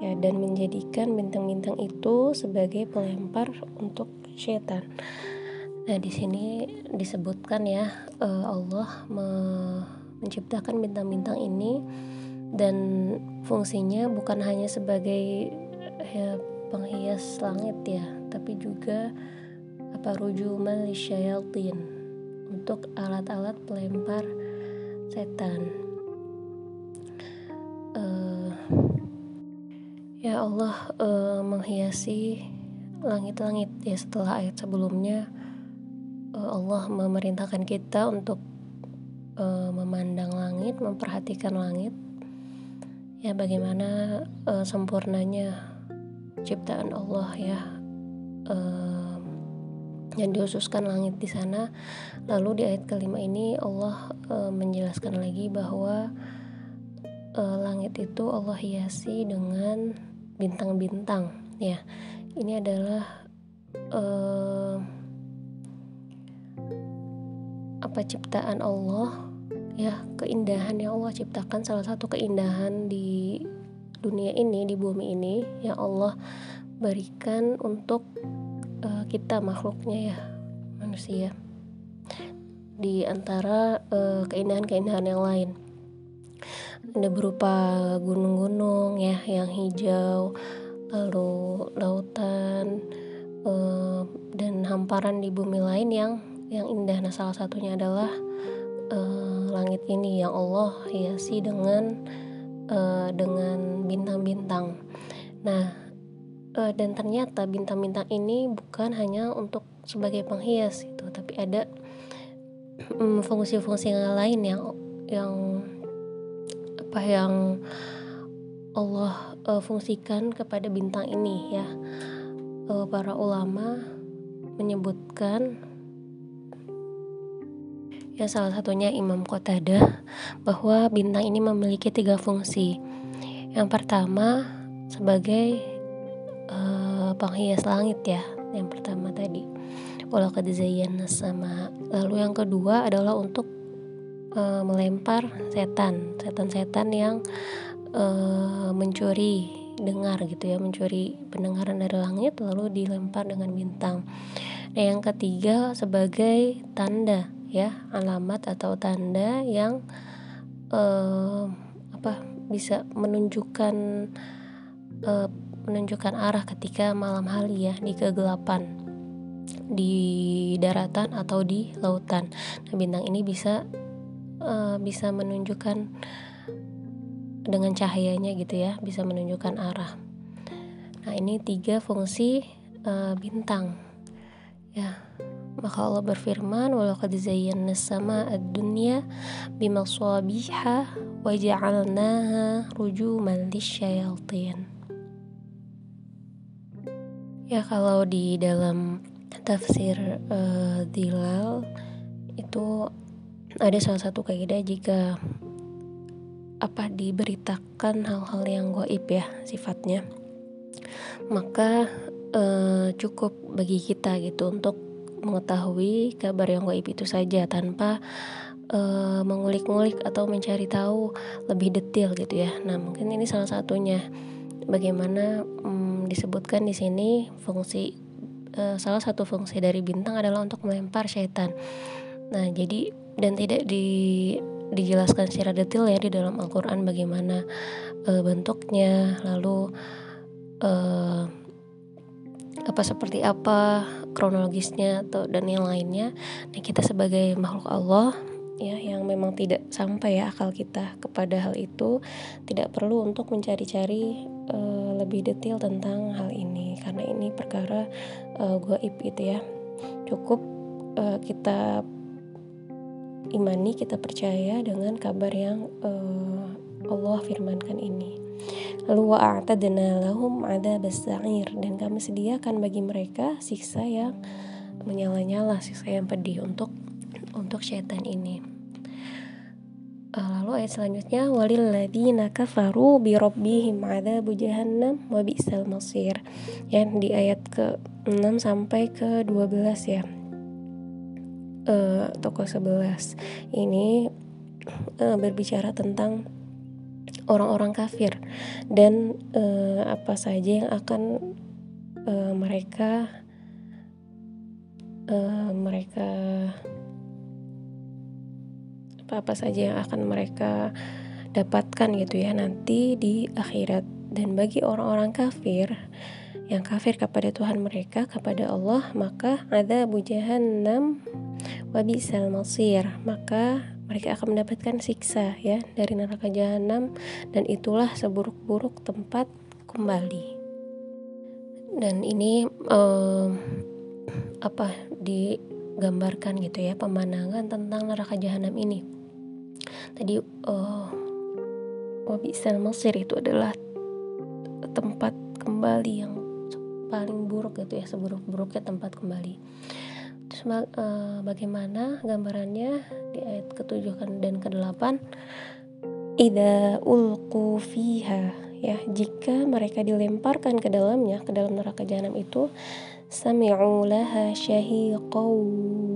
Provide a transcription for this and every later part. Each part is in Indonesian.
ya dan menjadikan bintang-bintang itu sebagai pelempar untuk setan. Nah, di sini disebutkan ya uh, Allah me menciptakan bintang-bintang ini dan fungsinya bukan hanya sebagai ya, penghias langit ya, tapi juga apa rujuman lisyayatin untuk alat-alat pelempar setan. Ya Allah uh, menghiasi langit-langit ya setelah ayat sebelumnya uh, Allah memerintahkan kita untuk uh, memandang langit, memperhatikan langit. Ya bagaimana uh, sempurnanya ciptaan Allah ya. Uh, yang dihususkan langit di sana. Lalu di ayat kelima ini Allah uh, menjelaskan lagi bahwa uh, langit itu Allah hiasi dengan bintang-bintang ya. Ini adalah uh, apa ciptaan Allah ya. Keindahan yang Allah ciptakan salah satu keindahan di dunia ini di bumi ini yang Allah berikan untuk uh, kita makhluknya ya manusia. Di antara uh, keindahan-keindahan yang lain berupa gunung-gunung ya yang hijau lalu lautan uh, dan hamparan di bumi lain yang yang indah. Nah salah satunya adalah uh, langit ini. Yang Allah hiasi dengan uh, dengan bintang-bintang. Nah uh, dan ternyata bintang-bintang ini bukan hanya untuk sebagai penghias itu tapi ada mm, fungsi-fungsi um, lain yang yang apa yang Allah uh, fungsikan kepada bintang ini ya. Uh, para ulama menyebutkan ya salah satunya Imam Qatadah bahwa bintang ini memiliki tiga fungsi. Yang pertama sebagai uh, penghias langit ya yang pertama tadi. Walau sama lalu yang kedua adalah untuk uh, melempar setan setan-setan yang uh, mencuri dengar gitu ya mencuri pendengaran dari langit lalu dilempar dengan bintang nah yang ketiga sebagai tanda ya alamat atau tanda yang uh, apa bisa menunjukkan uh, menunjukkan arah ketika malam hari ya di kegelapan di daratan atau di lautan. Nah, bintang ini bisa uh, bisa menunjukkan dengan cahayanya gitu ya bisa menunjukkan arah. Nah ini tiga fungsi uh, bintang. Ya maka Allah berfirman walaqad zayyana sama ad-dunya bimasabiha wa ja'alnaha rujuman lisyayatin. Ya kalau di dalam tafsir uh, Dilal itu ada salah satu kaidah jika apa diberitakan hal-hal yang goib ya sifatnya maka eh, cukup bagi kita gitu untuk mengetahui kabar yang goib itu saja tanpa uh, mengulik-ngulik atau mencari tahu lebih detail gitu ya. Nah mungkin ini salah satunya bagaimana um, disebutkan di sini fungsi uh, salah satu fungsi dari bintang adalah untuk melempar syaitan. Nah jadi dan tidak di dijelaskan secara detail ya di dalam Al-Qur'an bagaimana e, bentuknya, lalu e, apa seperti apa kronologisnya atau dan yang lainnya. Nah, kita sebagai makhluk Allah ya yang memang tidak sampai ya akal kita kepada hal itu tidak perlu untuk mencari-cari e, lebih detail tentang hal ini karena ini perkara e, gaib gitu ya cukup kita imani kita percaya dengan kabar yang uh, Allah firmankan ini. Lalu wa'atadna lahum ada sa'ir dan kami sediakan bagi mereka siksa yang menyala-nyala siksa yang pedih untuk untuk syaitan ini. Lalu ayat selanjutnya walilladzina kafaru bi rabbihim adzabu jahannam wa bi'sal masir. Yang di ayat ke-6 sampai ke-12 ya uh, toko 11 ini uh, berbicara tentang orang-orang kafir dan uh, apa saja yang akan uh, mereka uh, mereka apa-apa saja yang akan mereka dapatkan gitu ya nanti di akhirat. Dan bagi orang-orang kafir yang kafir kepada Tuhan mereka kepada Allah maka ada jahannam wa bisal masir. Maka mereka akan mendapatkan siksa ya dari neraka jahanam. Dan itulah seburuk-buruk tempat kembali. Dan ini um, apa digambarkan gitu ya pemandangan tentang neraka jahanam ini. Tadi uh, wabisal masir itu adalah tempat kembali yang paling buruk gitu ya seburuk-buruknya tempat kembali uh, bagaimana gambarannya di ayat ketujuh kan dan ke-8 ida ulku fiha. Ya jika mereka dilemparkan ke dalamnya ke dalam neraka jahanam itu sami'u laha syahiqaw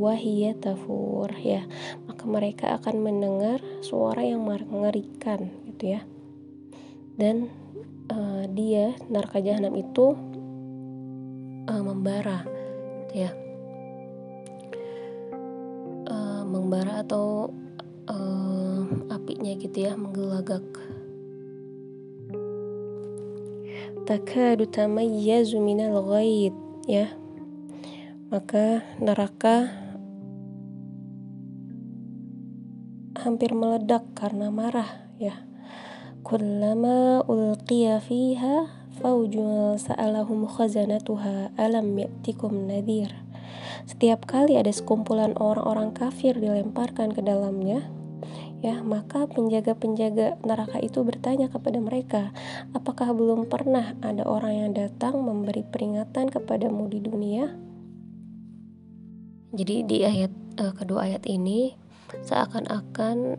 wa tafur. Ya maka mereka akan mendengar suara yang mengerikan gitu ya. Dan uh, dia neraka jahanam itu uh, membara gitu ya membara atau uh, apinya gitu ya menggelagak. Takadu tamayyazu minal ghaid ya. Maka neraka hampir meledak karena marah ya. Kullama ulqiya fiha faujun sa'alahum khazanatuha alam ya'tikum nadir. Setiap kali ada sekumpulan orang-orang kafir dilemparkan ke dalamnya, ya maka penjaga-penjaga neraka itu bertanya kepada mereka, apakah belum pernah ada orang yang datang memberi peringatan kepadamu di dunia? Jadi di ayat uh, kedua ayat ini seakan-akan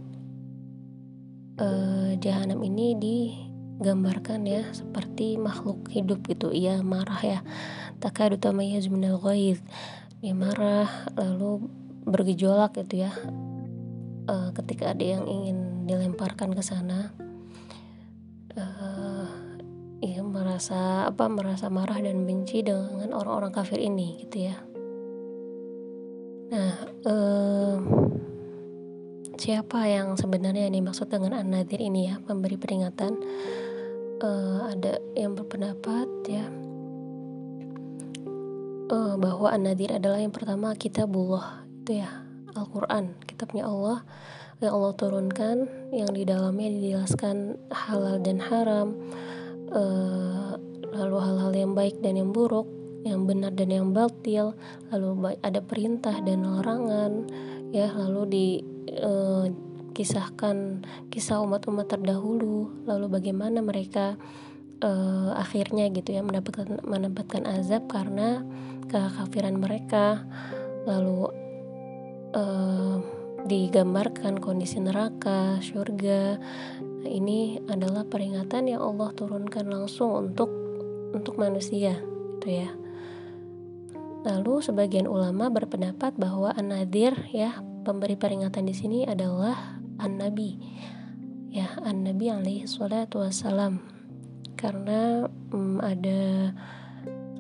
uh, jahanam ini di gambarkan ya seperti makhluk hidup gitu. Ia marah ya. Takadu tamayyiz minal ghaiz dia marah lalu bergejolak gitu ya. Uh, ketika ada yang ingin dilemparkan ke sana uh, ia merasa apa merasa marah dan benci dengan orang-orang kafir ini gitu ya. Nah uh, siapa yang sebenarnya dimaksud dengan an-nadir ini ya? Memberi peringatan. Uh, ada yang berpendapat ya uh, bahwa An-Nadir adalah yang pertama kitabullah itu ya Al-Quran kitabnya Allah yang Allah turunkan yang di dalamnya dijelaskan halal dan haram uh, lalu hal-hal yang baik dan yang buruk yang benar dan yang batil lalu ada perintah dan larangan ya lalu di uh, kisahkan kisah umat-umat terdahulu lalu bagaimana mereka uh, akhirnya gitu ya mendapatkan mendapatkan azab karena kekafiran mereka. Lalu uh, digambarkan kondisi neraka surga nah, ini adalah peringatan yang Allah turunkan langsung untuk untuk manusia gitu ya. Lalu sebagian ulama berpendapat bahwa an-nadir ya pemberi peringatan di sini adalah an-nabi. Ya an-nabi alaihi salatu wassalam karena um, ada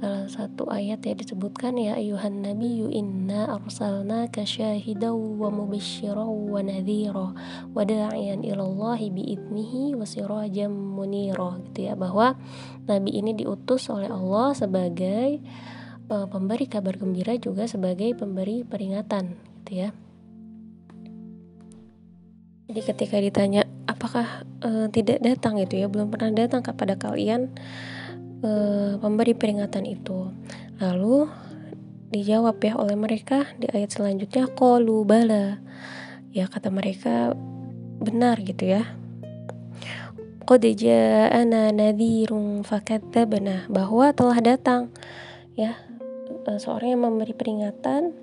salah satu ayat ya disebutkan ya ayuhan nabiyyu inna arsalnaka syahidan wa mubasysyiran wa nadhira wa da'iyan ilallahi biidnihi wa sirajan munira gitu ya bahwa nabi ini diutus oleh Allah sebagai uh, pemberi kabar gembira juga sebagai pemberi peringatan gitu ya. Jadi ketika ditanya apakah uh, tidak datang gitu ya, belum pernah datang kepada kalian uh, pemberi peringatan itu. Lalu dijawab ya oleh mereka di ayat selanjutnya qalu bala. Ya kata mereka benar gitu ya. qad ja'ana nadhirun fakadzabna bahwa telah datang ya e, seorang yang memberi peringatan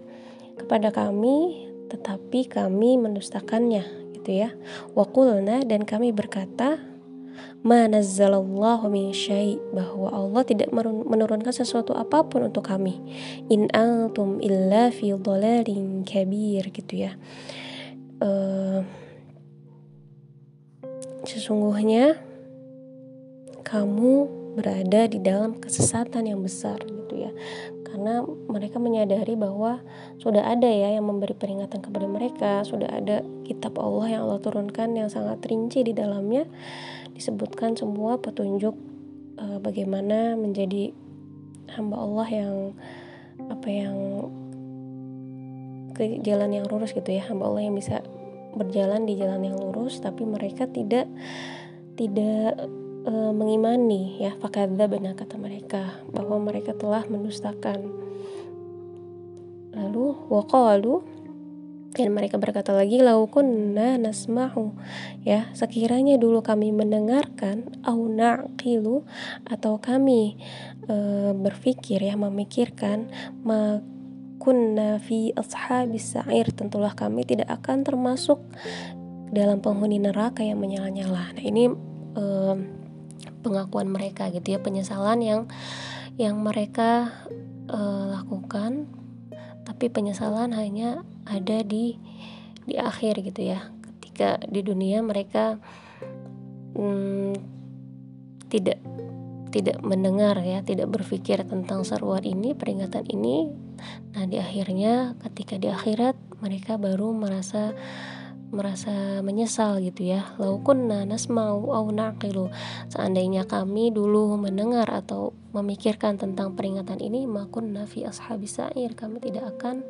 kepada kami tetapi kami mendustakannya gitu ya. Waqulna dan kami berkata manazzalallahu min syai bahwa Allah tidak menurunkan sesuatu apa pun untuk kami. In antum illa fi dhalalin kabir gitu ya. Uh, sesungguhnya kamu berada di dalam kesesatan yang besar gitu ya. Karena mereka menyadari bahwa sudah ada ya yang memberi peringatan kepada mereka sudah ada kitab Allah yang Allah turunkan yang sangat rinci di dalamnya. Disebutkan semua petunjuk e, bagaimana menjadi hamba Allah yang apa yang ke jalan yang lurus gitu ya. Hamba Allah yang bisa berjalan di jalan yang lurus tapi mereka tidak tidak e, mengimani ya. Fakadza benar kata mereka bahwa mereka telah mendustakan. Lalu waqalu dan mereka berkata lagi laukunna nasma'u ya. Sekiranya dulu kami mendengarkan au naqilu atau kami e, berpikir ya memikirkan kunna fi ashabis sa'ir tentulah kami tidak akan termasuk dalam penghuni neraka yang menyala-nyala. Nah, ini uh, pengakuan mereka gitu ya, penyesalan yang yang mereka uh, lakukan tapi penyesalan hanya ada di di akhir gitu ya. Ketika di dunia mereka hmm, tidak tidak mendengar ya, tidak berpikir tentang seruan ini, peringatan ini. Nah, di akhirnya ketika di akhirat mereka baru merasa merasa menyesal gitu ya. Laukunna nasma'u au naqilu. Seandainya kami dulu mendengar atau memikirkan tentang peringatan ini, makunna fi ashabis sa'ir. Kami tidak akan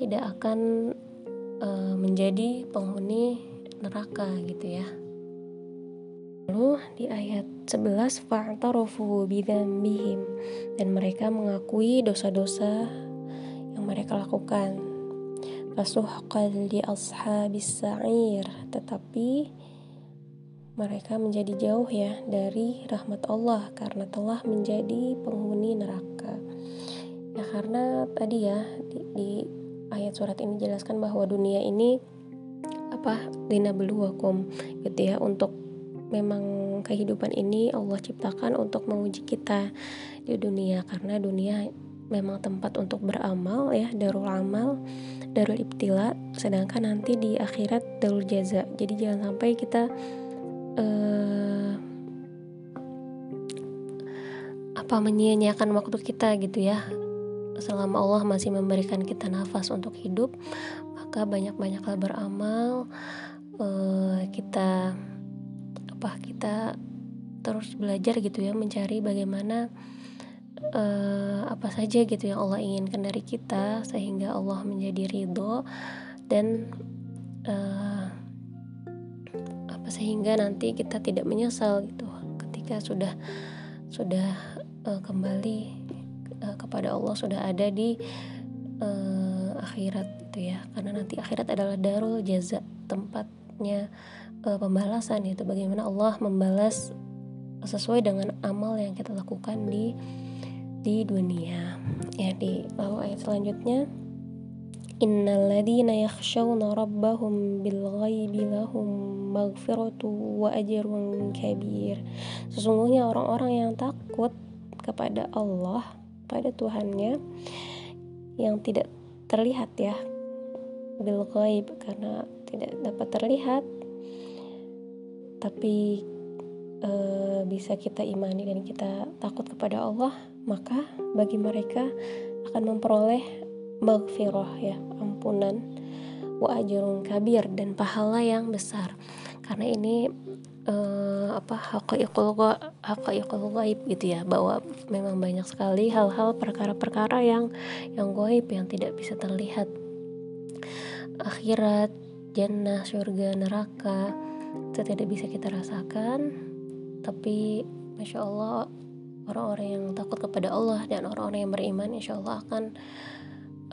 tidak akan uh, menjadi penghuni neraka gitu ya. Lalu di ayat 11 fa'tarofu bidzambihim dan mereka mengakui dosa-dosa yang mereka lakukan. Fasuhqal li ashabis sa'ir tetapi mereka menjadi jauh ya dari rahmat Allah karena telah menjadi penghuni neraka. Ya karena tadi ya di, di ayat surat ini jelaskan bahwa dunia ini apa dina beluakum gitu ya. Untuk memang kehidupan ini Allah ciptakan untuk menguji kita di dunia. Karena dunia memang tempat untuk beramal ya darul amal darul ibtila sedangkan nanti di akhirat darul jaza. Jadi jangan sampai kita uh, apa menyia-nyiakan waktu kita gitu ya. Selama Allah masih memberikan kita nafas untuk hidup maka banyak-banyaklah beramal uh, kita apa kita terus belajar gitu ya mencari bagaimana uh, apa saja gitu yang Allah inginkan dari kita sehingga Allah menjadi ridho dan uh, apa sehingga nanti kita tidak menyesal gitu ketika sudah sudah uh, kembali uh, kepada Allah sudah ada di uh, akhirat gitu ya. Karena nanti akhirat adalah darul jaza tempatnya uh, pembalasan itu bagaimana Allah membalas sesuai dengan amal yang kita lakukan di di dunia. Ya di lalu ayat selanjutnya innalladzina yakhshawna rabbahum bil ghaibi lahum maghfiratu wa ajrun kabir. Sesungguhnya orang-orang yang takut kepada Allah pada Tuhannya yang tidak terlihat ya bil ghaib karena tidak dapat terlihat tapi e, bisa kita imani dan kita takut kepada Allah maka bagi mereka akan memperoleh maghfirah ya ampunan wa ajrun kabir dan pahala yang besar. Karena ini uh, apa haqaiqul haqaiqul gaib gitu ya bahwa memang banyak sekali hal-hal perkara-perkara yang yang gaib yang tidak bisa terlihat. Akhirat jannah surga neraka itu tidak bisa kita rasakan. Tapi masya Allah orang-orang yang takut kepada Allah dan orang-orang yang beriman insya Allah akan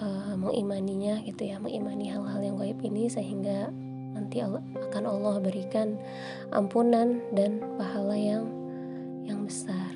uh, mengimaninya gitu ya mengimani hal-hal yang gaib ini sehingga nanti akan Allah berikan ampunan dan pahala yang yang besar